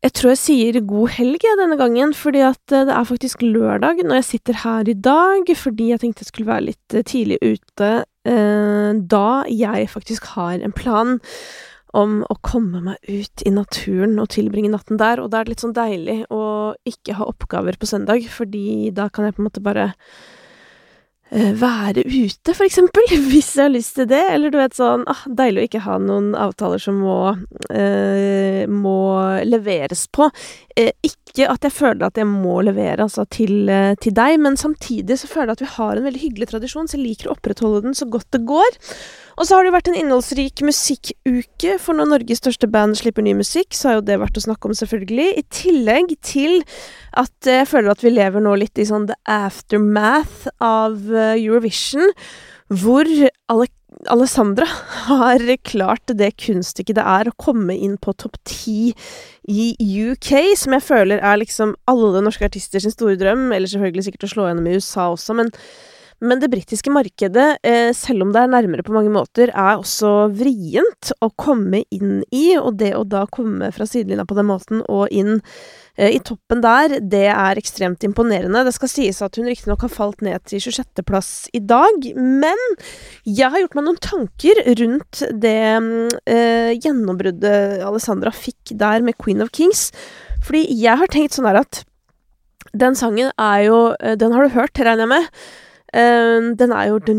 Jeg tror jeg sier god helg jeg, denne gangen, fordi at eh, det er faktisk lørdag når jeg sitter her i dag, fordi jeg tenkte jeg skulle være litt eh, tidlig ute eh, da jeg faktisk har en plan om å komme meg ut i naturen og tilbringe natten der, og da er det litt sånn deilig å ikke ha oppgaver på søndag, fordi da kan jeg på en måte bare være ute, for eksempel, hvis jeg har lyst til det. Eller du vet sånn ah, Deilig å ikke ha noen avtaler som må, eh, må leveres på. Eh, ikke at jeg føler at jeg må levere altså, til, eh, til, deg, men samtidig så føler jeg at vi har en veldig hyggelig tradisjon, så jeg liker å opprettholde den så godt det går. Og så har det jo vært en innholdsrik musikkuke, for når Norges største band slipper ny musikk, så har jo det vært å snakke om, selvfølgelig. I tillegg til at jeg føler at vi lever nå litt i sånn the aftermath av eh, Eurovision, hvor alle Alessandra har klart det kunststykket det er å komme inn på topp ti i UK, som jeg føler er liksom alle norske artister sin store drøm, eller selvfølgelig sikkert å slå gjennom i USA også, men men det britiske markedet, eh, selv om det er nærmere på mange måter, er også vrient å komme inn i, og det å da komme fra sidelinja på den måten og inn eh, i toppen der, det er ekstremt imponerende. Det skal sies at hun riktignok har falt ned til 26.-plass i dag, men jeg har gjort meg noen tanker rundt det eh, gjennombruddet Alessandra fikk der med Queen of Kings, fordi jeg har tenkt sånn her at den sangen er jo eh, Den har du hørt, regner jeg med? Um, den er jo Det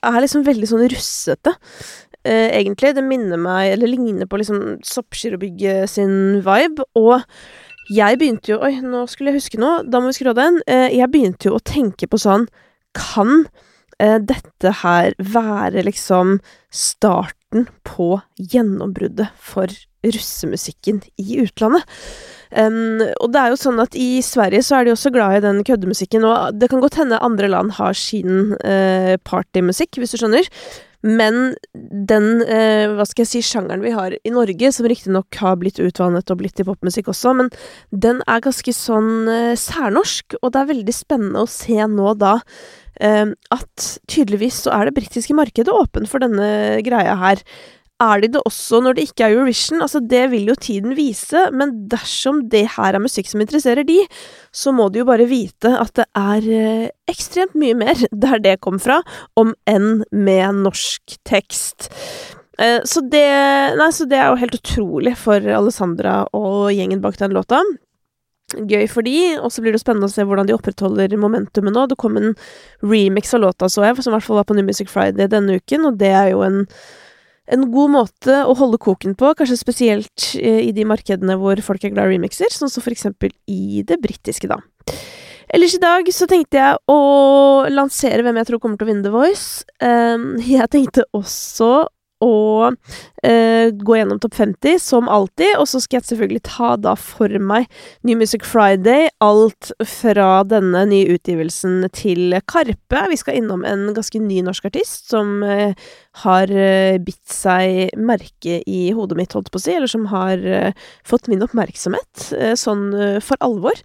er liksom veldig sånn russete, uh, egentlig. Det minner meg, eller ligner på liksom Soppgirobygget sin vibe. Og jeg begynte jo Oi, nå skulle jeg huske noe. Da må vi skru av den. Uh, jeg begynte jo å tenke på sånn Kan uh, dette her være liksom starten på gjennombruddet for russemusikken i utlandet? Um, og det er jo sånn at i Sverige så er de også glad i den køddemusikken, og det kan godt hende andre land har sin uh, partymusikk, hvis du skjønner. Men den, uh, hva skal jeg si, sjangeren vi har i Norge, som riktignok har blitt utvannet og blitt til popmusikk også, men den er ganske sånn uh, særnorsk, og det er veldig spennende å se nå da at tydeligvis så er det britiske markedet åpen for denne greia her er de det også når det ikke er Eurovision? Altså, det vil jo tiden vise, men dersom det her er musikk som interesserer de, så må de jo bare vite at det er eh, ekstremt mye mer der det kom fra, om enn med norsk tekst. Eh, så det Nei, så det er jo helt utrolig for Alessandra og gjengen bak den låta. Gøy for de, og så blir det spennende å se hvordan de opprettholder momentumet nå. Det kom en remix av låta, så jeg, som i hvert fall var på New Music Friday denne uken, og det er jo en en god måte å holde koken på, kanskje spesielt eh, i de markedene hvor folk er glad i remixer, sånn som for eksempel i det britiske, da. Ellers i dag så tenkte jeg å lansere hvem jeg tror kommer til å vinne The Voice. Um, jeg tenkte også å eh, gå gjennom topp 50, som alltid. Og så skal jeg selvfølgelig ta da for meg New Music Friday, alt fra denne nye utgivelsen til Karpe. Vi skal innom en ganske ny norsk artist som eh, har eh, bitt seg merke i hodet mitt, holdt på å si, eller som har eh, fått min oppmerksomhet, eh, sånn eh, for alvor.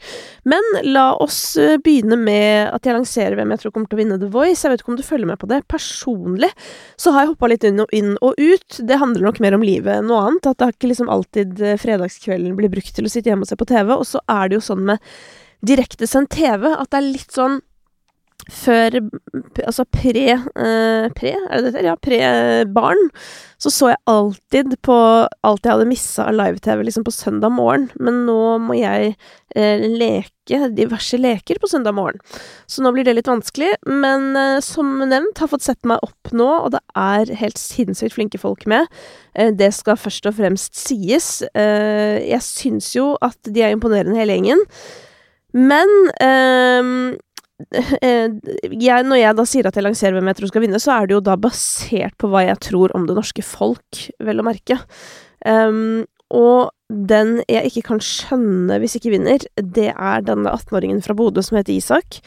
Men la oss begynne med at jeg lanserer hvem jeg tror kommer til å vinne The Voice. Jeg vet ikke om du følger med på det. Personlig så har jeg hoppa litt inn og, inn og ut. Det handler nok mer om livet enn noe annet. At det har ikke liksom alltid fredagskvelden blir brukt til å sitte hjemme og se på TV. Og så er det jo sånn med direktesendt TV at det er litt sånn før Altså pre eh, Pre, er det det Ja, pre-barn. Så så jeg alltid på alt jeg hadde missa av live-TV liksom på søndag morgen. Men nå må jeg eh, leke diverse leker på søndag morgen. Så nå blir det litt vanskelig. Men eh, som nevnt, har fått sett meg opp nå, og det er helt sinnssykt flinke folk med. Eh, det skal først og fremst sies. Eh, jeg syns jo at de er imponerende, hele gjengen. Men eh, Eh, jeg, når jeg da sier at jeg lanserer hvem jeg tror skal vinne, så er det jo da basert på hva jeg tror om det norske folk, vel å merke. Um, og den jeg ikke kan skjønne hvis ikke vinner, det er denne 18-åringen fra Bodø som heter Isak.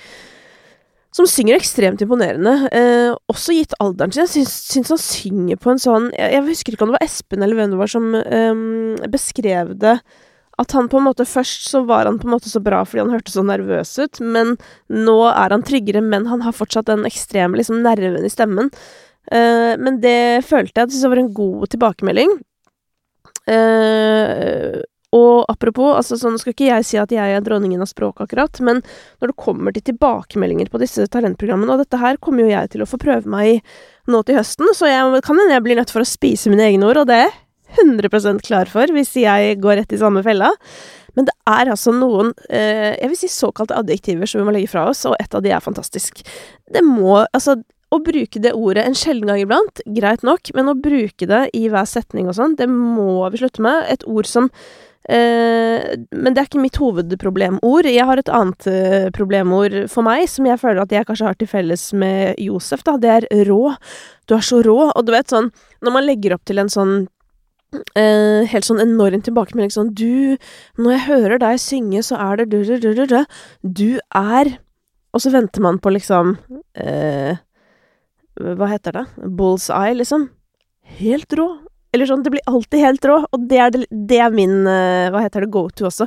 Som synger ekstremt imponerende, eh, også gitt alderen sin. Jeg syns, syns, han synger på en sånn jeg, jeg, husker ikke om det var Espen eller hvem det var som eh, beskrev det at han på en måte Først så var han på en måte så bra fordi han hørtes så nervøs ut, men nå er han tryggere, men han har fortsatt den ekstreme liksom, nerven i stemmen. Uh, men det følte jeg at det var en god tilbakemelding. Uh, apropos, altså sånn skal ikke jeg si at jeg er dronningen av språket akkurat, men når det kommer til tilbakemeldinger på disse talentprogrammene, og dette her kommer jo jeg til å få prøve meg i nå til høsten, så jeg kan hende jeg blir nødt for å spise mine egne ord, og det 100% klar for hvis jeg går rett i samme fella. Men det er altså noen, eh, jeg vil si såkalte adjektiver som vi må legge fra oss, og et av de er fantastisk. Det må, altså å bruke det ordet en sjelden gang iblant, greit nok, men å bruke det i hver setning og sånn, det må vi slutte med. Et ord som eh, Men det er ikke mitt hovedproblemord. Jeg har et annet eh, problemord for meg, som jeg føler at jeg kanskje har til felles med Josef, da. Det er rå. Du er så rå. Og du vet sånn, når man legger opp til en sånn Uh, helt sånn enorm tilbakemelding sånn Du, når jeg hører deg synge, så er det du, du, er Og så venter man på liksom uh, hva heter det? Bull's eye, liksom. Helt rå. Eller sånn, det blir alltid helt rå, og det er, det, er min uh, Hva heter det, go to også.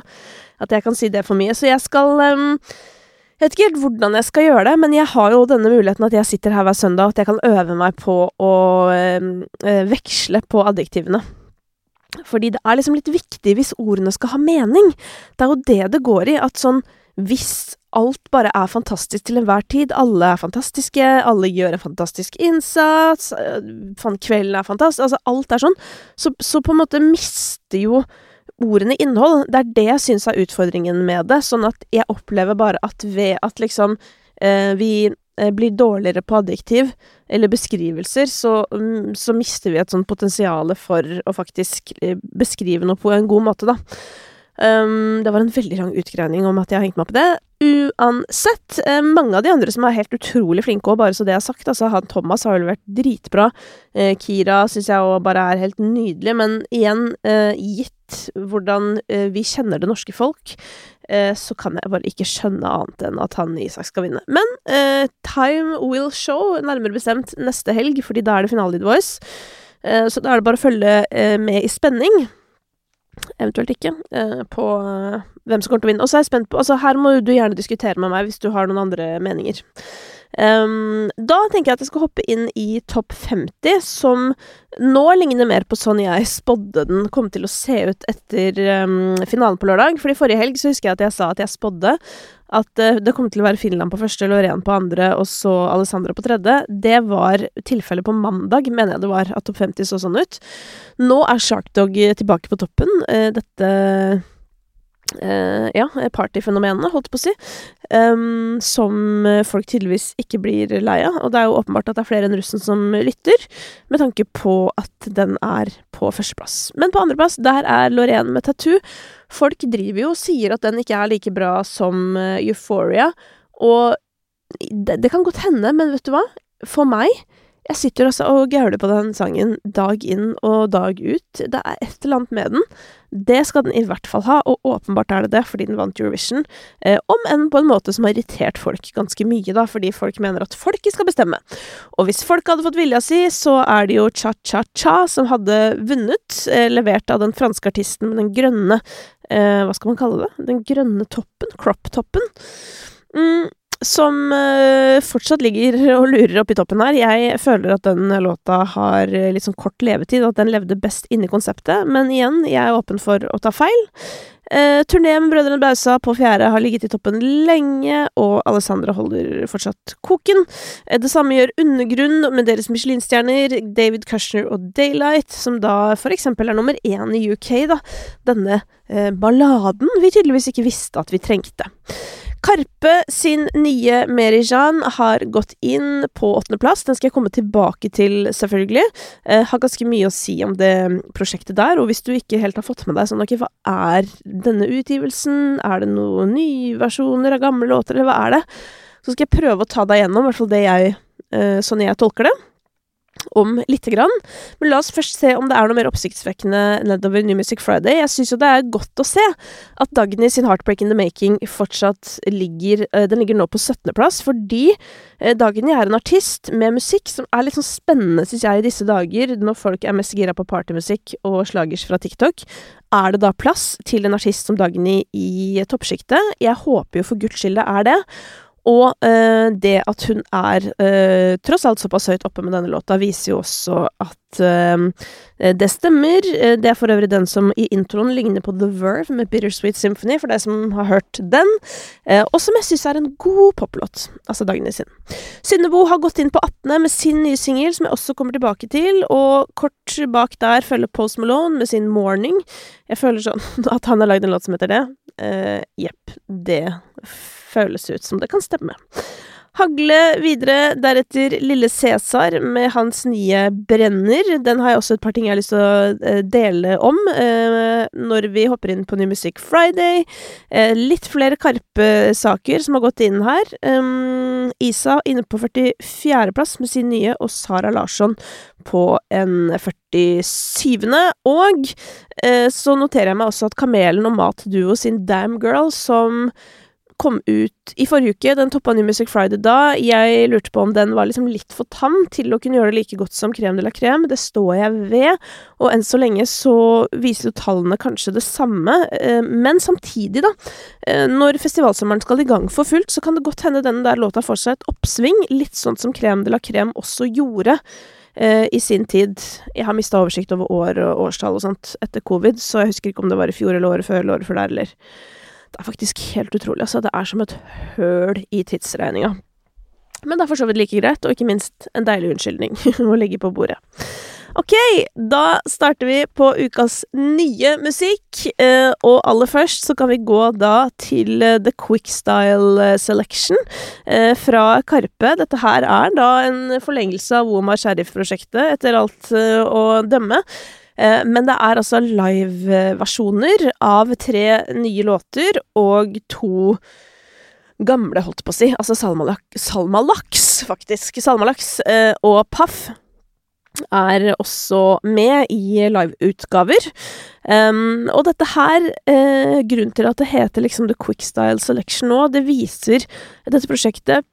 At jeg kan si det for mye. Så jeg skal Jeg vet ikke helt hvordan jeg skal gjøre det, men jeg har jo denne muligheten at jeg sitter her hver søndag, at jeg kan øve meg på å øh, veksle på adjektivene. Fordi det er liksom litt viktig hvis ordene skal ha mening. Det er jo det det går i, at sånn hvis alt bare er fantastisk til enhver tid. Alle er fantastiske, alle gjør en fantastisk innsats, øh, kvelden er fantastisk Altså, alt er sånn. Så, så, på en måte mister jo ordene innhold. Det er det jeg syns er utfordringen med det. Sånn at jeg opplever bare at ved at liksom eh, vi eh, blir dårligere på adjektiv eller beskrivelser, så, mm, så mister vi et sånt potensial for å faktisk eh, beskrive noe på en god måte, da. Um, det var en veldig lang utgreining om at jeg har hengt meg opp i det. Uansett, eh, mange av de andre som er helt utrolig flinke òg, bare så det er sagt. Altså, han Thomas har jo vært dritbra. Eh, Kira syns jeg òg bare er helt nydelig. Men igjen, eh, gitt hvordan eh, vi kjenner det norske folk, eh, så kan jeg bare ikke skjønne annet enn at han Isak skal vinne. Men eh, time will show, nærmere bestemt neste helg, fordi da er det finale i The Voice. så da er det bare å følge med i spenning eventuelt ikke, eh, på eh, hvem som kommer til å vinne. Og så er jeg spent på Altså, her må du gjerne diskutere med meg hvis du har noen andre meninger. Um, da tenker jeg at jeg skal hoppe inn i topp 50, som nå ligner mer på sånn jeg spådde den kom til å se ut etter um, finalen på lørdag. For i forrige helg så husker jeg at jeg sa at jeg spådde at uh, det kom til å være Finland på første, Loreen på andre og så Alessandra på tredje. Det var tilfellet på mandag, mener jeg det var, at topp 50 så sånn ut. Nå er Sharkdog tilbake på toppen. Uh, dette ja, partyfenomenene, holdt på å si, um, som folk tydeligvis ikke blir lei av. Og det er jo åpenbart at det er flere enn russen som lytter, med tanke på at den er på førsteplass. Men på andreplass, der er Lorraine med tattoo. Folk driver jo og sier at den ikke er like bra som uh, Euphoria, og det, det kan godt hende, men vet du hva? For meg jeg sitter også og gauler på den sangen dag inn og dag ut. Det er et eller annet med den. Det skal den i hvert fall ha, og åpenbart er det det, fordi den vant Eurovision. Eh, om enn på en måte som har irritert folk ganske mye, da, fordi folk mener at folket skal bestemme. Og hvis folk hadde fått vilja si, så er det jo Cha-Cha-Cha som hadde vunnet, eh, levert av den franske artisten med den grønne eh, Hva skal man kalle det? Den grønne toppen? Crop-toppen. Mm, som uh, fortsatt ligger og lurer oppi toppen her. Jeg føler at den låta har litt sånn kort levetid, at den levde best inni konseptet. Men igjen, jeg er åpen for å ta feil. Uh, turné med Brødrene Bausa på fjerde har ligget i toppen lenge, og Alessandra holder fortsatt koken. Uh, det samme gjør Undergrunn med deres Michelin-stjerner, David Kushner og Daylight, som da for eksempel er nummer én i UK, da. Denne uh, balladen vi tydeligvis ikke visste at vi trengte. Karpe sin nye Merijan har gått inn på åttendeplass. Den skal jeg komme tilbake til, selvfølgelig. Eh, har ganske mye å si om det prosjektet der. Og hvis du ikke helt har fått med deg sånn, ok, hva er denne utgivelsen? Er det noen nye versjoner av gamle låter, eller hva er det? Så skal jeg prøve å ta deg gjennom, i hvert fall det jeg, eh, sånn jeg tolker det om lite grann. Men la oss først se om det er noe mer oppsiktsvekkende nedover New Music Friday. Jeg syns jo det er godt å se at Dagny sin Heartbreak in the Making fortsatt ligger uh, Den ligger nå på 17.-plass, fordi uh, Dagny er en artist med musikk som er litt sånn spennende, syns jeg, i disse dager, når folk er mest gira på partymusikk og slagers fra TikTok. Er det da plass til en artist som Dagny i toppsjiktet? Jeg håper jo for guds skyld det er det. Og eh, det at hun er eh, tross alt såpass høyt oppe med denne låta, viser jo også at eh, det stemmer. Eh, det er for øvrig den som i introen ligner på The Verve med Bittersweet Symphony, for deg som har hørt den. Eh, og som jeg syns er en god poplåt. Altså Dagny sin. Synnebo har gått inn på 18. med sin nye singel, som jeg også kommer tilbake til. Og kort bak der følger Post Malone med sin Morning. Jeg føler sånn at han har lagd en låt som heter det. Jepp. det føles ut som det kan stemme. Hagle videre, deretter Lille Cæsar med hans nye Brenner. Den har jeg også et par ting jeg har lyst til å eh, dele om eh, når vi hopper inn på Ny Musikk Friday. Eh, litt flere Karpe-saker som har gått inn her. Eh, Isa inne på 44.-plass med sin nye, og Sara Larsson på en 47. Og eh, så noterer jeg meg også at Kamelen og Mat Duo sin Damn Girl, som kom ut i forrige uke. Den toppa New Music Friday da. Jeg lurte på om den var liksom litt for tam til å kunne gjøre det like godt som Krem de la Krem. Det står jeg ved, og enn så lenge så viser jo tallene kanskje det samme. Eh, men samtidig, da, eh, når festivalsommeren skal i gang for fullt, så kan det godt hende den der låta får seg et oppsving, litt sånn som Krem de la Krem også gjorde. Uh, i sin tid. Jeg har mista oversikt over år og årstall og sånt etter covid, så jeg husker ikke om det var i fjor eller året før eller året før der, eller det er faktisk helt utrolig, altså. Det er som et høl i tidsregninga. Men det er for så vidt like greit, og ikke minst en deilig unnskyldning å legge på bordet. Ok, da starter vi på ukas nye musikk. Eh, og aller først så kan vi gå da til eh, The Quickstyle eh, Selection fra Karpe. Dette her er da en forlengelse av Womar Sheriff-prosjektet, etter alt å dømme. Eh, men det er altså liveversjoner av tre nye låter og to gamle, holdt på å si. Altså Salmalaks, Salmalaks faktisk. Salmalaks eh, og Paff er også med i liveutgaver. Um, og dette her, eh, grunnen til at det heter liksom The Quickstyle Selection nå, det viser Dette prosjektet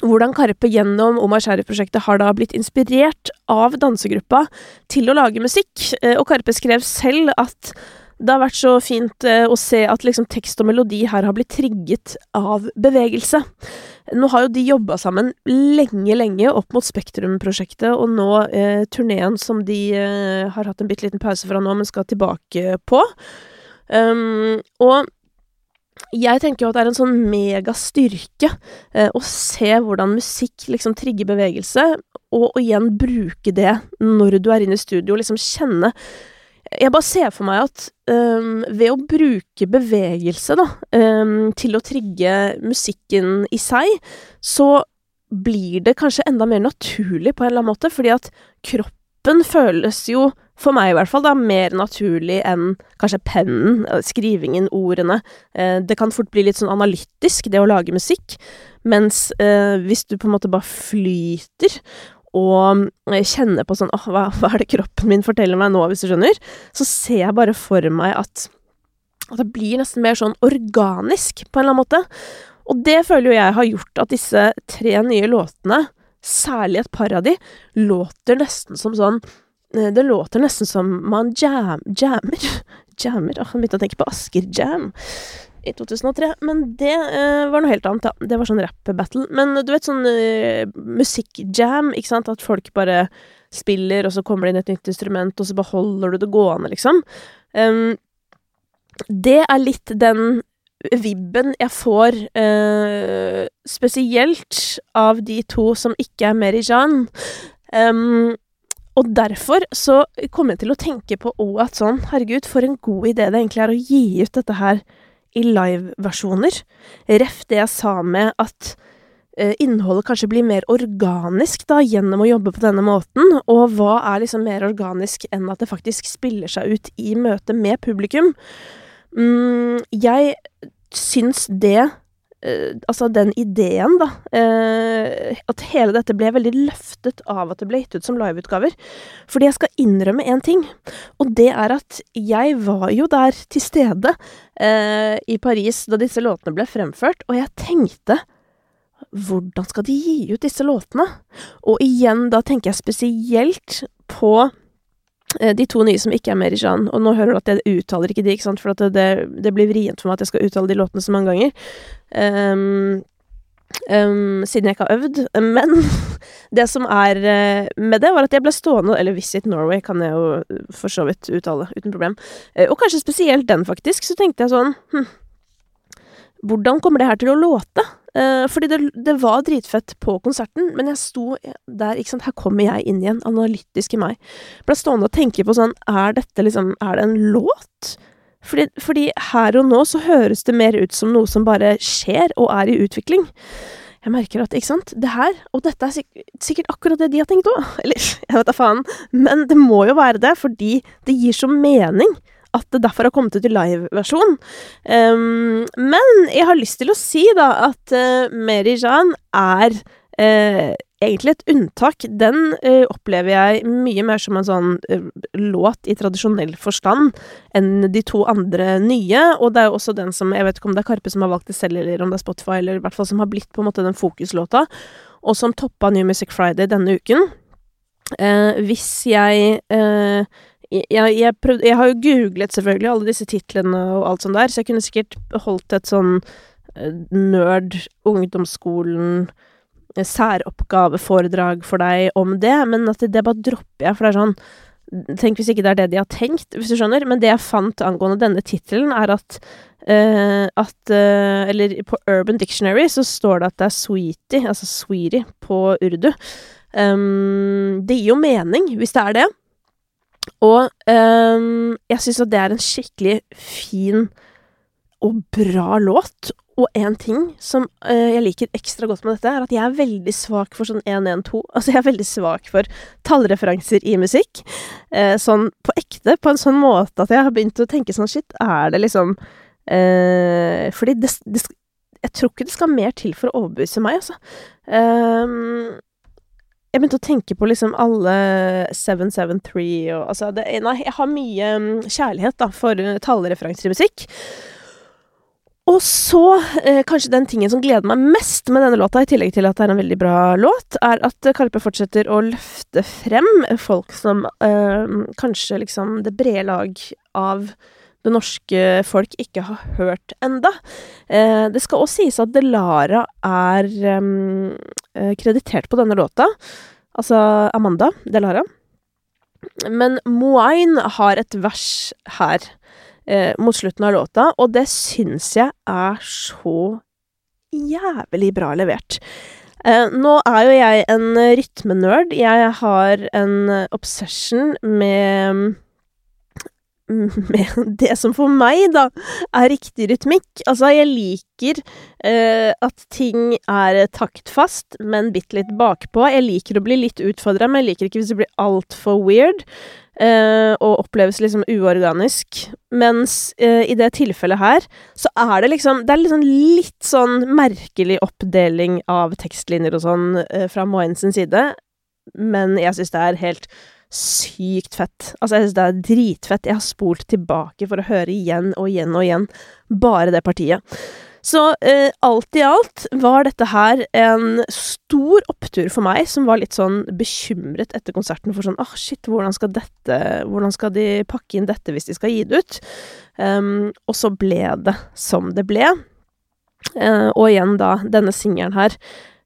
hvordan Karpe gjennom Omar Sharif-prosjektet har da blitt inspirert av dansegruppa til å lage musikk. Eh, og Karpe skrev selv at det har vært så fint eh, å se at liksom tekst og melodi her har blitt trigget av bevegelse. Nå har jo de jobba sammen lenge, lenge opp mot Spektrum-prosjektet, og nå eh, turneen som de eh, har hatt en bitte liten pause fra nå, men skal tilbake på. Um, og jeg tenker jo at det er en sånn megastyrke eh, å se hvordan musikk liksom trigger bevegelse, og, og, igjen bruke det når du er inne i studio, og liksom kjenne. Jeg bare ser for meg at um, ved å bruke bevegelse, da, um, til å trigge musikken i seg, så blir det kanskje enda mer naturlig på en eller annen måte, fordi at kroppen føles jo for meg i hvert fall, da, mer naturlig enn kanskje pennen, eh, skrivingen, ordene. Eh, det kan fort bli litt sånn analytisk, det å lage musikk, mens eh, hvis du på en måte bare flyter og kjenner på sånn åh, hva, hva, er det kroppen min forteller meg nå, hvis du skjønner, så ser jeg bare for meg at, at det blir nesten mer sånn organisk, på en eller annen måte. Og det føler jo jeg har gjort at disse tre nye låtene, særlig et par av de, låter nesten som sånn det låter nesten som man jam, jammer Jammer? Åh, jeg begynte å tenke på Asker Jam i 2003. Men det uh, var noe helt annet, da. Det var sånn rap-battle. Men du vet sånn uh, musikk-jam, ikke sant? At folk bare spiller, og så kommer det inn et nytt instrument, og så beholder du det gående, liksom. Um, det er litt den vibben jeg får, uh, spesielt av de to som ikke er Merijan. Um, og derfor så kom jeg til å tenke på òg at sånn, herregud, for en god idé det egentlig er å gi ut dette her i live-versjoner. Ref det jeg sa med at eh, innholdet kanskje blir mer organisk da, gjennom å jobbe på denne måten. Og hva er liksom mer organisk enn at det faktisk spiller seg ut i møte med publikum? Mm, jeg syns det altså den ideen, da. Uh, at hele dette ble veldig løftet av at det ble gitt ut som liveutgaver. Fordi jeg skal innrømme én ting, og det er at jeg var jo der til stede uh, i Paris da disse låtene ble fremført, og jeg tenkte hvordan skal de gi ut disse låtene? Og igjen, da tenker jeg spesielt på Eh, de to nye som ikke er med i Jean. og nå hører du at jeg uttaler ikke de, ikke sant, for det, det, blir vrient for meg at jeg skal uttale de låtene så mange ganger. Um, Um, siden jeg ikke har øvd. Men det som er uh, med det, var at jeg ble stående Eller Visit Norway kan jeg jo for så vidt uttale, uten problem. Og kanskje spesielt den, faktisk. Så tenkte jeg sånn hm, Hvordan kommer det her til å låte? Uh, fordi det, det, var dritfett på konserten, men jeg sto der, ikke sant, her kommer jeg inn igjen, analytisk i meg. Ble stående og tenke på sånn, er dette liksom, er det en låt? Fordi, fordi, her og nå så høres det mer ut som noe som bare skjer og er i utvikling. Jeg merker at, ikke sant, det her, og dette er sikkert, sikkert akkurat det de har tenkt òg, eller jeg vet da faen, men det må jo være det, fordi det gir så mening at det derfor har kommet ut i liveversjon. Um, men jeg har lyst til å si, da, at uh, Mary Jan er uh, egentlig et unntak. Den uh, opplever jeg mye mer som en sånn uh, låt i tradisjonell forstand enn de to andre nye, og det er jo også den som Jeg vet ikke om det er Karpe som har valgt det selv, eller om det er Spotify, eller i hvert fall som har blitt på en måte den fokuslåta, og som toppa New Music Friday denne uken. Uh, hvis jeg jeg, jeg, prøvde, jeg, har jo googlet selvfølgelig alle disse titlene og alt sånt der, så jeg kunne sikkert holdt et sånn nerd ungdomsskolen særoppgaveforedrag for deg om det, men at det, det bare dropper jeg, for det er sånn Tenk hvis ikke det er det de har tenkt, hvis du skjønner. Men det jeg fant angående denne tittelen, er at uh, at uh, Eller på Urban Dictionary så står det at det er sweetie, altså sweetie, på urdu. Um, det gir jo mening, hvis det er det. Og um, jeg syns at det er en skikkelig fin og bra låt. Og en ting som uh, jeg liker ekstra godt med dette, er at jeg er veldig svak for sånn 112. Altså, jeg er veldig svak for tallreferanser i musikk. Uh, sånn på ekte, på en sånn måte at jeg har begynt å tenke sånn Shit, er det liksom uh, Fordi det, det, Jeg tror ikke det skal mer til for å overbevise meg, altså. Um, jeg begynte å tenke på liksom alle 773 og altså det, Nei, jeg har mye um, kjærlighet da for tallreferanser i musikk. Og så, eh, kanskje den tingen som gleder meg mest med denne låta, i tillegg til at det er en veldig bra låt, er at Karpe fortsetter å løfte frem folk som eh, kanskje liksom det brede lag av det norske folk ikke har hørt enda. Eh, det skal også sies at Delara er eh, kreditert på denne låta, altså Amanda Delara. Men Moain har et vers her eh, mot slutten av låta, og det syns jeg er så jævlig bra levert. Eh, nå er jo jeg en rytmenerd. Jeg har en obsession med med det som for meg, da, er riktig rytmikk. Altså, jeg liker eh, at ting er taktfast, men bitte litt bakpå. Jeg liker å bli litt utfordra, men jeg liker ikke hvis det blir altfor weird. Eh, og oppleves liksom uorganisk. Mens eh, i det tilfellet her, så er det liksom Det er liksom litt sånn merkelig oppdeling av tekstlinjer og sånn uh, fra sin side, men jeg syns det er helt sykt fett. Altså, jeg syns det er dritfett. Jeg har spolt tilbake for å høre igjen og igjen og igjen bare det partiet. Så eh, alt i alt var dette her en stor opptur for meg, som var litt sånn bekymret etter konserten for sånn ah, shit, hvordan skal dette Hvordan skal de pakke inn dette hvis de skal gi det ut? Um, og så ble det som det ble. Uh, og igjen da, denne singelen her,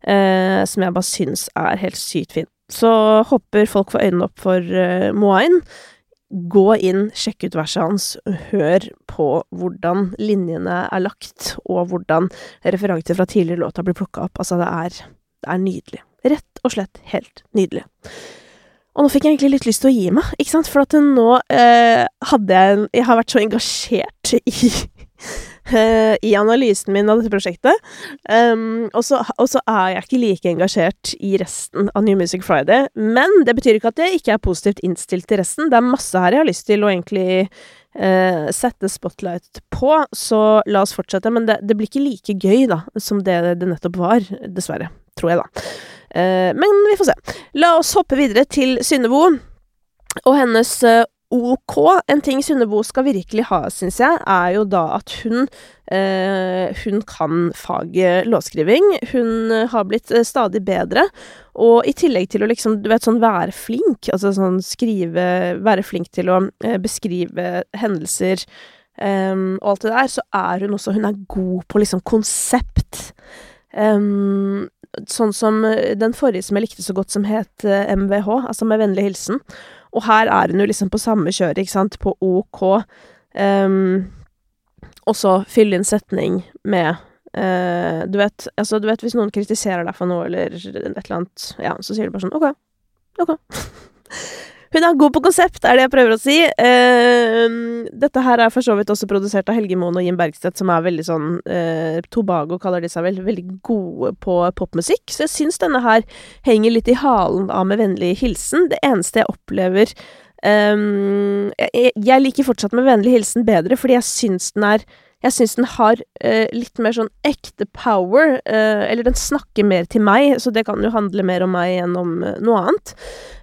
uh, som jeg bare syns er helt sykt fin. Så hopper folk for øynene opp for uh, Moain gå inn, sjekk ut verset hans, hør på hvordan linjene er lagt, og hvordan referanser fra tidligere låter blir plukka opp. Altså, det er, det er nydelig. Rett og slett helt nydelig. Og nå fikk jeg egentlig litt lyst til å gi meg, ikke sant, for at nå eh, hadde jeg Jeg har vært så engasjert i Eh, i analysen min av dette prosjektet. Um, og, så, er jeg ikke like engasjert i resten av New Music Friday. Men det betyr ikke at jeg ikke er positivt innstilt til resten. Det er masse her jeg har lyst til å egentlig uh, sette spotlight på, så la oss fortsette. Men det, det, blir ikke like gøy, da, som det det nettopp var. Dessverre. Tror jeg, da. Uh, men vi får se. La oss hoppe videre til Synnebo og hennes uh, ok. En ting Sunnebo skal virkelig ha, syns jeg, er jo da at hun eh, Hun kan faget låtskriving. Hun har blitt eh, stadig bedre. Og i tillegg til å liksom, du vet, sånn være flink, altså sånn skrive Være flink til å eh, beskrive hendelser um, og alt det der, så er hun også Hun er god på liksom konsept. um, Sånn som den forrige som jeg likte så godt, som het MVH, altså Med vennlig hilsen. Og her er hun jo liksom på samme kjøret, ikke sant, på OK. Um, og så fylle inn setning med uh, Du vet altså du vet hvis noen kritiserer deg for noe, eller et eller annet, ja, så sier du bare sånn OK. OK. Hun er god på konsept, er det jeg prøver å si. Uh, dette her er for så vidt også produsert av Helge Moen og Jim Bergstedt, som er veldig sånn uh, Tobago kaller de seg vel, veldig gode på popmusikk. Så jeg syns denne her henger litt i halen av Med vennlig hilsen. Det eneste jeg opplever um, jeg, jeg, liker fortsatt Med vennlig hilsen bedre, fordi jeg syns den er jeg syns den har eh, litt mer sånn ekte power, eh, eller den snakker mer til meg, så det kan jo handle mer om meg enn om eh, noe annet.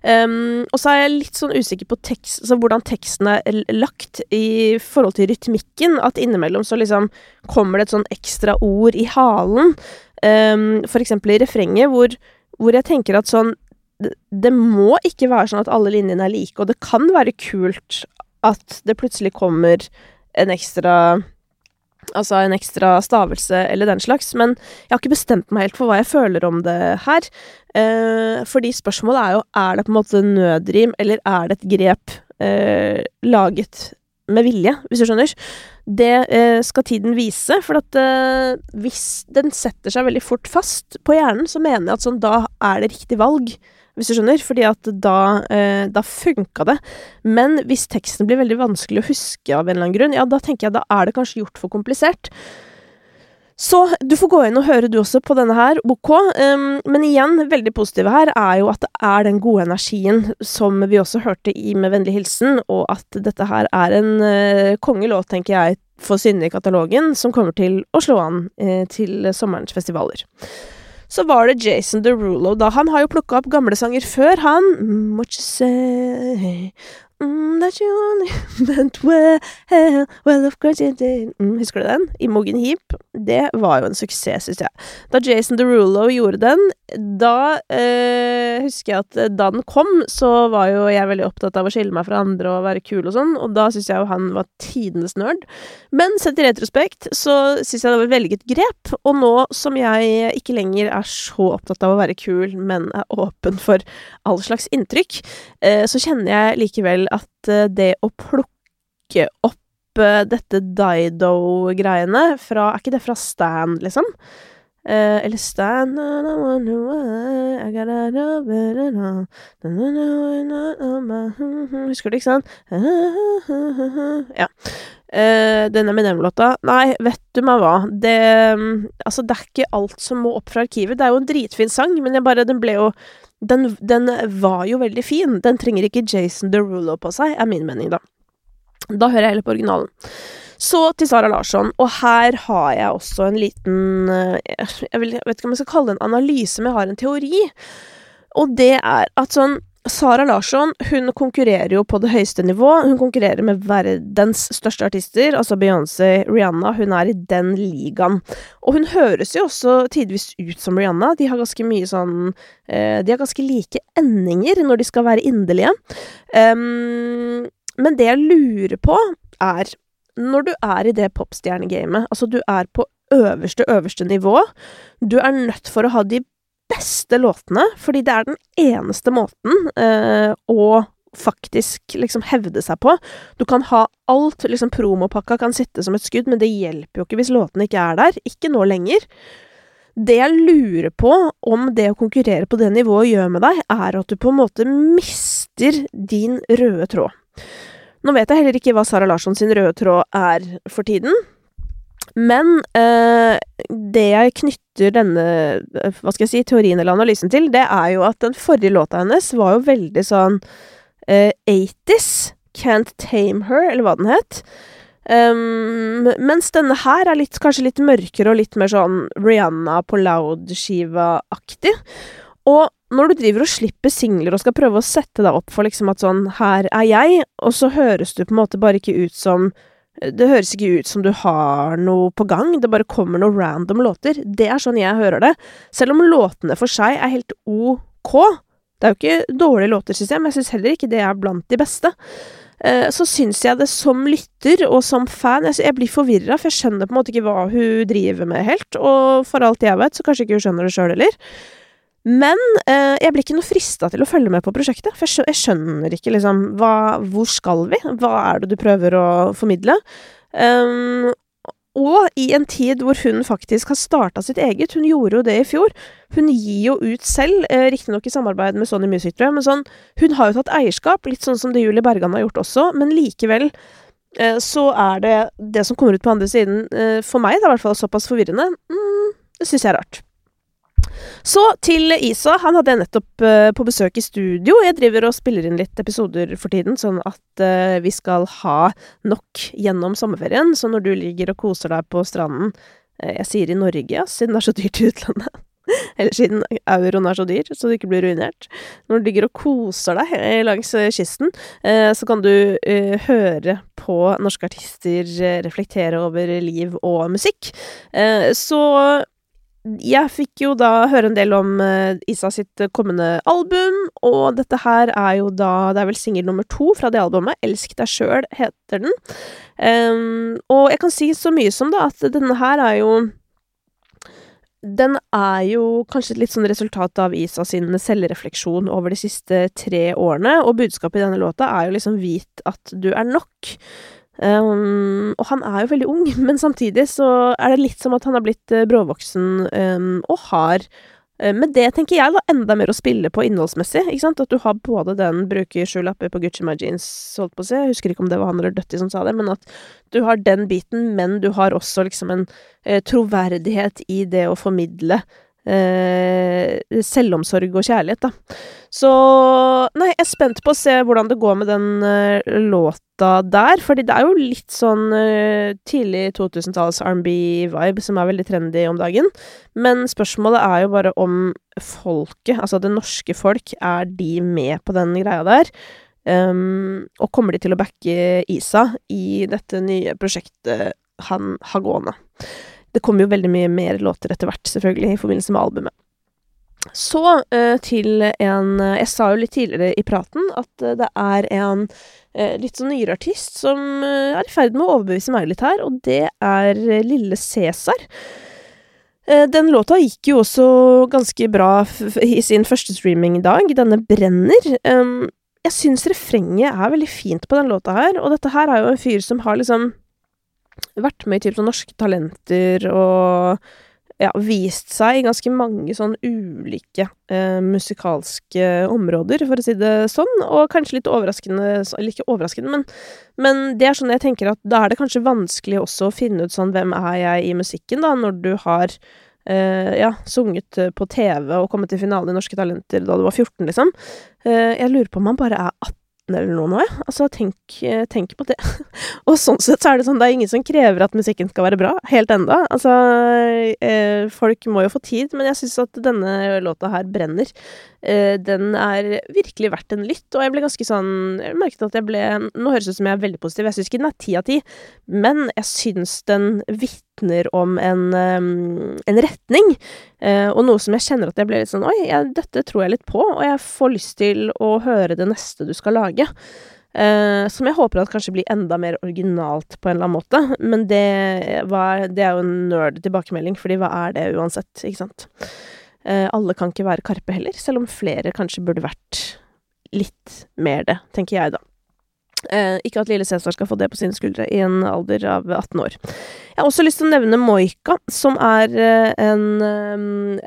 Um, og så er jeg litt sånn usikker på tekst, altså hvordan teksten er lagt i forhold til rytmikken, at innimellom så liksom kommer det et sånn ekstra ord i halen, um, for eksempel i refrenget, hvor, hvor jeg tenker at sånn det må ikke være sånn at alle linjene er like, og det kan være kult at det plutselig kommer en ekstra Altså en ekstra stavelse eller den slags. Men jeg har ikke bestemt meg helt for hva jeg føler om det her. Eh, fordi spørsmålet er jo er det på en måte nødrim, eller er det et grep eh, laget med vilje, hvis du skjønner. Det eh, skal tiden vise, for at eh, hvis den setter seg veldig fort fast på hjernen, så mener jeg at sånn, da er det riktig valg hvis du skjønner, fordi at da, eh, da funka det. Men hvis teksten blir veldig vanskelig å huske av en eller annen grunn, ja, da tenker jeg da er det kanskje gjort for komplisert. Så du får gå inn og høre du også på denne her, OK. Um, men igjen, veldig positive her er jo at det er den gode energien som vi også hørte i Med vennlig hilsen, og at dette her er en uh, kongelåt, tenker jeg, for Synne i katalogen, som kommer til å slå an uh, til sommerens festivaler så var det Jason Derulo, da. Han har jo plukka opp gamle sanger før, han. Mm, what you say mm, that you only meant well, well of course you did mm, Husker du den? Imogen Heap. Det var jo en suksess, syns jeg. Da Jason Derulo gjorde den, da eh, husker jeg at eh, da den kom, så var jo jeg veldig opptatt av å skille meg fra andre og være kul og sånn, og da syns jeg jo han var tidenes nerd. Men sett i retrospekt så syns jeg det var et velget grep, og nå som jeg ikke lenger er så opptatt av å være kul, men er åpen for all slags inntrykk, eh, så kjenner jeg likevel at eh, det å plukke opp dette Dido-greiene fra Er ikke det fra Stan, liksom? Eh, eller Stan Husker du, ikke sant? Ja. Eh, denne Eminem-låta Nei, vet du meg hva. Det Altså, det er ikke alt som må opp fra arkivet. Det er jo en dritfin sang, men jeg bare Den ble jo den, den, var jo veldig fin. Den trenger ikke Jason Derulo på seg, er min mening, da. Da hører jeg heller på originalen. Så til Sara Larsson, og her har jeg også en liten eh, jeg, vet ikke om jeg skal kalle det en analyse, men jeg har en teori. Og det er at sånn Sara Larsson hun konkurrerer jo på det høyeste nivå. Hun konkurrerer med verdens største artister, altså Beyoncé, Rihanna. Hun er i den ligaen. Og hun høres jo også tidvis ut som Rihanna. De har ganske mye sånn eh, De har ganske like endinger når de skal være inderlige. Um, men det jeg lurer på, er Når du er i det popstjernegamet, altså du er på øverste, øverste nivå, du er nødt for å ha de beste låtene, fordi det er den eneste måten eh, å faktisk liksom hevde seg på. Du kan ha alt, liksom promopakka kan sitte som et skudd, men det hjelper jo ikke hvis låtene ikke er der. Ikke nå lenger. Det jeg lurer på om det å konkurrere på det nivået gjør med deg, er at du på en måte mister din røde tråd. Nå vet jeg heller ikke hva Sara Larsson sin røde tråd er for tiden, men eh, det jeg knytter denne eh, hva skal jeg si, teorien eller analysen til, det er jo at den forrige låta hennes var jo veldig sånn eh, 80s. Can't Tame Her, eller hva den het. Um, mens denne her er litt, kanskje litt mørkere og litt mer sånn Rihanna på Loud-skiva-aktig. Og når du driver og slipper singler og skal prøve å sette deg opp for liksom at sånn Her er jeg, og så høres du på en måte bare ikke ut som det høres ikke ut som du har noe på gang, det bare kommer noen random låter. Det er sånn jeg hører det. Selv om låtene for seg er helt ok. Det er jo ikke dårlige låter, syns jeg, men jeg syns heller ikke det er blant de beste. eh, så syns jeg det som lytter og som fan Jeg, blir forvirra, for jeg skjønner på en måte ikke hva hun driver med helt. Og for alt jeg vet, så kanskje ikke hun skjønner det sjøl heller. Men eh, jeg blir ikke noe frista til å følge med på prosjektet, for jeg skjønner, ikke liksom hva, Hvor skal vi? Hva er det du prøver å formidle? Um, og i en tid hvor hun faktisk har starta sitt eget. Hun gjorde jo det i fjor. Hun gir jo ut selv, eh, riktignok i samarbeid med Sony Music, tror jeg, men sånn Hun har jo tatt eierskap, litt sånn som det Julie Bergan har gjort også, men likevel eh, så er det det som kommer ut på andre siden, eh, for meg det er i hvert fall såpass forvirrende. Mm, det syns jeg er rart. Så til Isa. Han hadde jeg nettopp uh, på besøk i studio. Jeg driver og spiller inn litt episoder for tiden, sånn at uh, vi skal ha nok gjennom sommerferien. Så når du ligger og koser deg på stranden uh, Jeg sier i Norge, ja, siden det er så dyrt i utlandet. Eller siden euroen er så dyr, så du ikke blir ruinert. Når du ligger og koser deg langs kysten, så kan du høre på norske artister reflektere over liv og musikk. Så jeg fikk jo da høre en del om uh, Isa sitt kommende album, og dette her er jo da Det er vel singel nummer to fra det albumet. 'Elsk deg sjøl' heter den. Um, og jeg kan si så mye som da at denne her er jo Den er jo kanskje litt sånn resultat av Isa sin selvrefleksjon over de siste tre årene, og budskapet i denne låta er jo liksom 'vit at du er nok'. Um, og han er jo veldig ung, men samtidig så er det litt som at han har blitt uh, bråvoksen um, og har uh, med det tenker jeg da enda mer å spille på innholdsmessig. ikke sant? At du har både den bruker sju lapper på Gucci My Jeans, holdt på å si, jeg husker ikke om det var han eller Døtti som sa det, men at du har den biten, men du har også liksom en uh, troverdighet i det å formidle eh, selvomsorg og kjærlighet, da. Så Nei, jeg er spent på å se hvordan det går med den eh, låta der, fordi det er jo litt sånn eh, tidlig 2000-talls R&B-vibe som er veldig trendy om dagen. Men spørsmålet er jo bare om folket, altså det norske folk, er de med på den greia der? Um, og kommer de til å backe Isa i dette nye prosjektet han har gående? Det kommer jo veldig mye mer låter etter hvert, selvfølgelig, i forbindelse med albumet. Så uh, til en uh, Jeg sa jo litt tidligere i praten at uh, det er en litt sånn nyere artist som er i ferd med å overbevise meg litt her, og det er Lille Cæsar. Den låta gikk jo også ganske bra i sin første streaming-dag. Denne brenner. Um, jeg syns refrenget er veldig fint på den låta her, og dette her er jo en fyr som har liksom vært med i typ sånn Norske Talenter og ja, vist seg i ganske mange sånn ulike eh, musikalske områder, for å si det sånn, og kanskje litt overraskende Eller ikke overraskende, men, men det er sånn jeg tenker at da er det kanskje vanskelig også å finne ut sånn hvem er jeg i musikken, da, når du har eh, ja, sunget på TV og kommet til finalen i Norske Talenter da du var 14, liksom. Eh, jeg lurer på om han bare er 18 eller noe nå, jeg. Altså, tenk, eh, tenk, på det. og sånn sett så er det sånn, det er ingen som krever at musikken skal være bra, helt enda. Altså, eh, folk må jo få tid, men jeg syns at denne låta her brenner. Eh, den er virkelig verdt en lytt, og jeg ble ganske sånn Jeg merket at jeg ble Nå høres det ut som jeg er veldig positiv, jeg syns ikke den er ti av ti, men jeg syns den vitner om en, en retning, eh, og noe som jeg kjenner at jeg ble litt sånn Oi, jeg, dette tror jeg litt på, og jeg får lyst til å høre det neste du skal lage. Uh, som jeg håper at kanskje blir enda mer originalt på en eller annen måte. Men det, var, det er jo en nerd tilbakemelding, fordi hva er det uansett, ikke sant? Uh, alle kan ikke være Karpe heller, selv om flere kanskje burde vært litt mer det, tenker jeg da. Eh, ikke at lille Cæsar skal få det på sine skuldre i en alder av 18 år. Jeg har også lyst til å nevne Moika, som er eh, en, eh,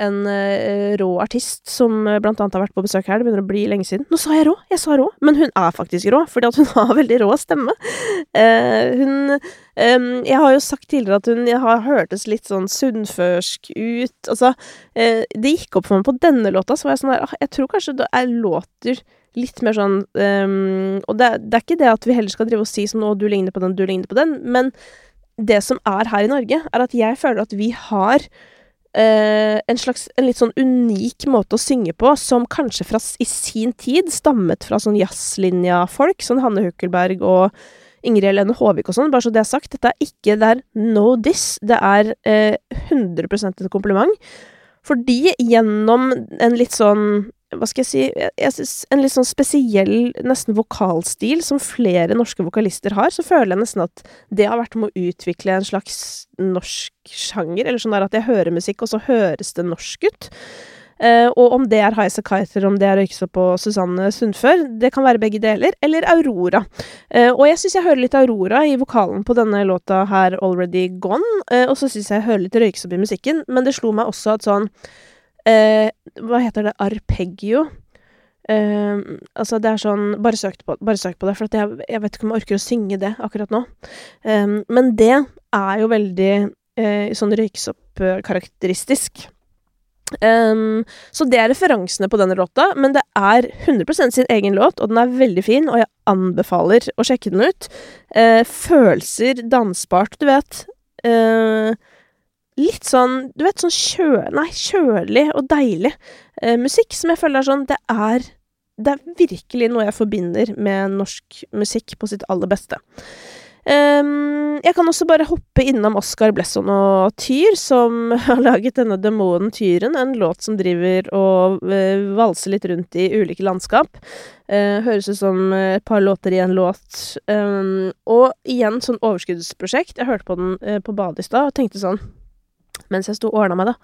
en eh, rå artist som blant annet har vært på besøk her. Det begynner å bli lenge siden. Nå sa jeg rå! Jeg sa rå, men hun er faktisk rå, fordi at hun har veldig rå stemme. Eh, hun Jeg har jo sagt tidligere at hun har hørtes litt sånn sunnførsk ut. Altså, det gikk opp for meg på denne låta, så var jeg sånn her Jeg tror kanskje det er låter litt mer sånn um, Og det, det, er ikke det at vi heller skal drive og si sånn 'Å, du ligner på den, du ligner på den', men det som er her i Norge, er at jeg føler at vi har uh, en slags En litt sånn unik måte å synge på, som kanskje fra, i sin tid stammet fra sånn jazzlinja-folk, sånn Hanne Hukkelberg og Ingrid Helene Håvik og sånn, bare så det er sagt. Dette er ikke Det er no diss. Det er uh, 100% et kompliment. Fordi gjennom en litt sånn hva skal jeg si jeg, synes En litt sånn spesiell, nesten vokalstil, som flere norske vokalister har. Så føler jeg nesten at det har vært med å utvikle en slags norsk sjanger. Eller sånn der at jeg hører musikk, og så høres det norsk ut. Uh, og om det er Highasakite Kiter, om det er Røyksopp og Susanne Sundfør, det kan være begge deler. Eller Aurora. Uh, og jeg syns jeg hører litt Aurora i vokalen på denne låta her, Already Gone. Uh, og så syns jeg jeg hører litt Røyksopp i musikken, men det slo meg også at sånn Hva heter det? Arpeggio. altså, det er sånn Bare søk på, bare søk på det, for jeg, jeg, vet ikke om jeg orker å synge det akkurat nå. men det er jo veldig sånn røyksopp-karakteristisk. Um, så det er referansene på denne låta, men det er 100% sin egen låt, og den er veldig fin, og jeg anbefaler å sjekke den ut. Uh, følelser, dansbart, du vet. Uh, litt sånn, du vet, sånn kjø... Nei, kjølig og deilig eh, musikk, som jeg føler er sånn Det er Det er virkelig noe jeg forbinder med norsk musikk på sitt aller beste. Um, jeg kan også bare hoppe innom Oscar Blesson og Tyr, som har laget denne demonen Tyren, en låt som driver og uh, valser litt rundt i ulike landskap. Uh, høres ut som et par låter i en låt. Um, og igjen sånn overskuddsprosjekt. Jeg hørte på den uh, på badet i stad og tenkte sånn, mens jeg sto og ordna meg, da.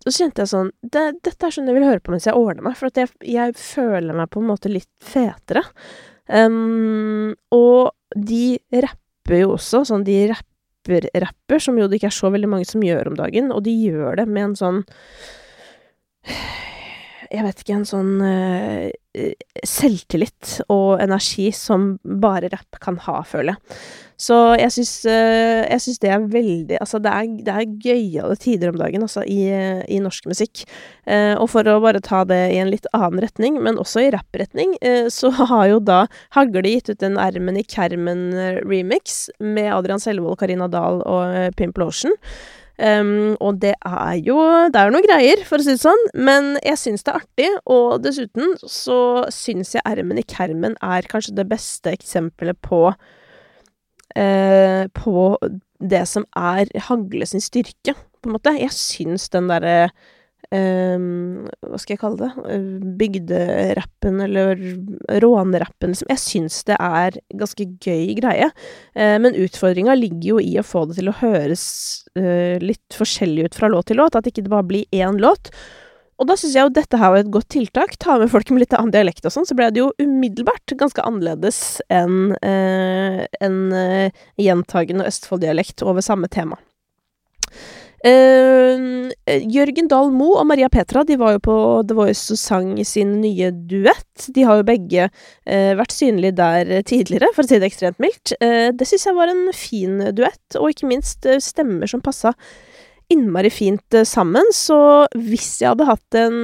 Så kjente jeg sånn det, Dette er sånn jeg vil høre på mens jeg ordner meg, for at jeg, jeg føler meg på en måte litt fetere. Um, og de rapper jo også, sånn de rapper-rapper, som jo det ikke er så veldig mange som gjør om dagen, og de gjør det med en sånn jeg vet ikke, en sånn uh, selvtillit og energi som bare rapp kan ha, føler jeg. Så jeg syns, uh, jeg syns det er veldig Altså, det er, det er gøyale tider om dagen, altså, i, i norsk musikk. Uh, og for å bare ta det i en litt annen retning, men også i rappretning, så har jo da Hagle gitt ut en Ermen i Kermen-remix med Adrian Selvold, Karina Dahl og Pimp Lotion. Um, og det er jo Det er noe greier, for å si det sånn, men jeg syns det er artig. Og dessuten så syns jeg Ermen i Kermen er kanskje det beste eksempelet på På det som er Hagle sin styrke, på en måte. Jeg syns den derre Um, hva skal jeg kalle det? Bygderappen, eller rånerappen, liksom. Jeg syns det er ganske gøy greie. Uh, men utfordringa ligger jo i å få det til å høres uh, litt forskjellig ut fra låt til låt. At ikke det bare blir én låt. Og da syns jeg jo dette her var et godt tiltak. Ta med folk med litt annen dialekt og sånn, så ble det jo umiddelbart ganske annerledes enn eh, en gjentagende Østfold-dialekt over samme tema. Uh, Jørgen Dahl Moe og Maria Petra de var jo på The Voice og sang sin nye duett. De har jo begge uh, vært synlige der tidligere, for å si det ekstremt mildt. Uh, det syns jeg var en fin duett, og ikke minst stemmer som passa innmari fint sammen. Så hvis jeg hadde hatt en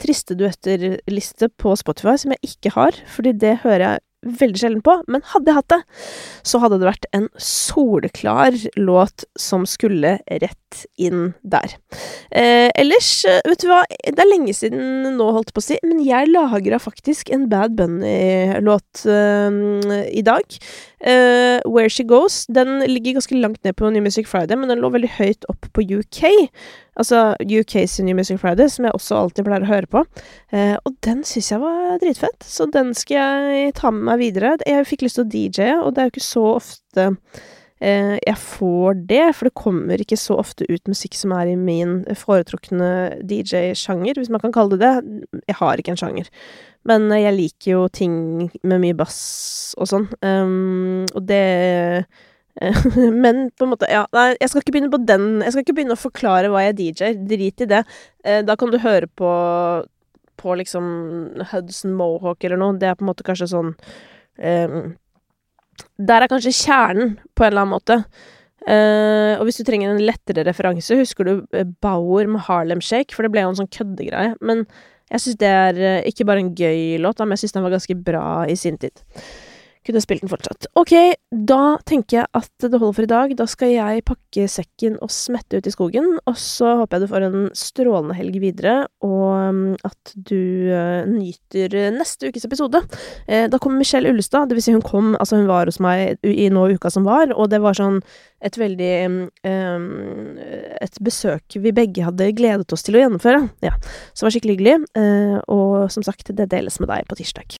triste duetter-liste på Spotify, som jeg ikke har, fordi det hører jeg veldig sjelden på, men hadde jeg hatt det, så hadde det vært en soleklar låt som skulle rett inn der. Eh, ellers, eh, vet du hva, det er lenge siden nå, holdt jeg på å si, men jeg lagra faktisk en Bad Bunny-låt eh, i dag. Uh, Where She Goes den ligger ganske langt ned på New Music Friday, men den lå veldig høyt opp på UK. Altså UKs New Music Friday, som jeg også alltid pleier å høre på. Eh, og den syns jeg var dritfett, så den skal jeg ta med meg videre. Jeg fikk lyst til å DJ-e, og det er jo ikke så ofte eh, jeg får det, for det kommer ikke så ofte ut musikk som er i min foretrukne DJ-sjanger, hvis man kan kalle det det. Jeg har ikke en sjanger. Men jeg liker jo ting med mye bass og sånn, um, og det Men på en måte, ja, nei, jeg skal ikke begynne på den Jeg skal ikke begynne å forklare hva jeg DJ-er, drit i det. Uh, da kan du høre på på liksom Hudson Mohawk eller noe, det er på en måte kanskje sånn um, Der er kanskje kjernen, på en eller annen måte. Uh, og hvis du trenger en lettere referanse, husker du Bauer med Harlem Shake? For det ble jo en sånn køddegreie. Men jeg syns det er eh, ikke bare en gøy låt, men jeg syns den var ganske bra i sin tid. Kunne spilt den fortsatt. Ok, da tenker jeg at det holder for i dag. Da skal jeg pakke sekken og smette ut i skogen. Og så håper jeg du får en strålende helg videre, og mm, at du uh, nyter neste ukes episode. Eh, da kommer Michelle Ullestad. Det vil si, hun kom Altså, hun var hos meg i nå uka som var, og det var sånn et veldig um, Et besøk vi begge hadde gledet oss til å gjennomføre. Ja. Så det var skikkelig hyggelig. Uh, og som sagt, det deles med deg på tirsdag.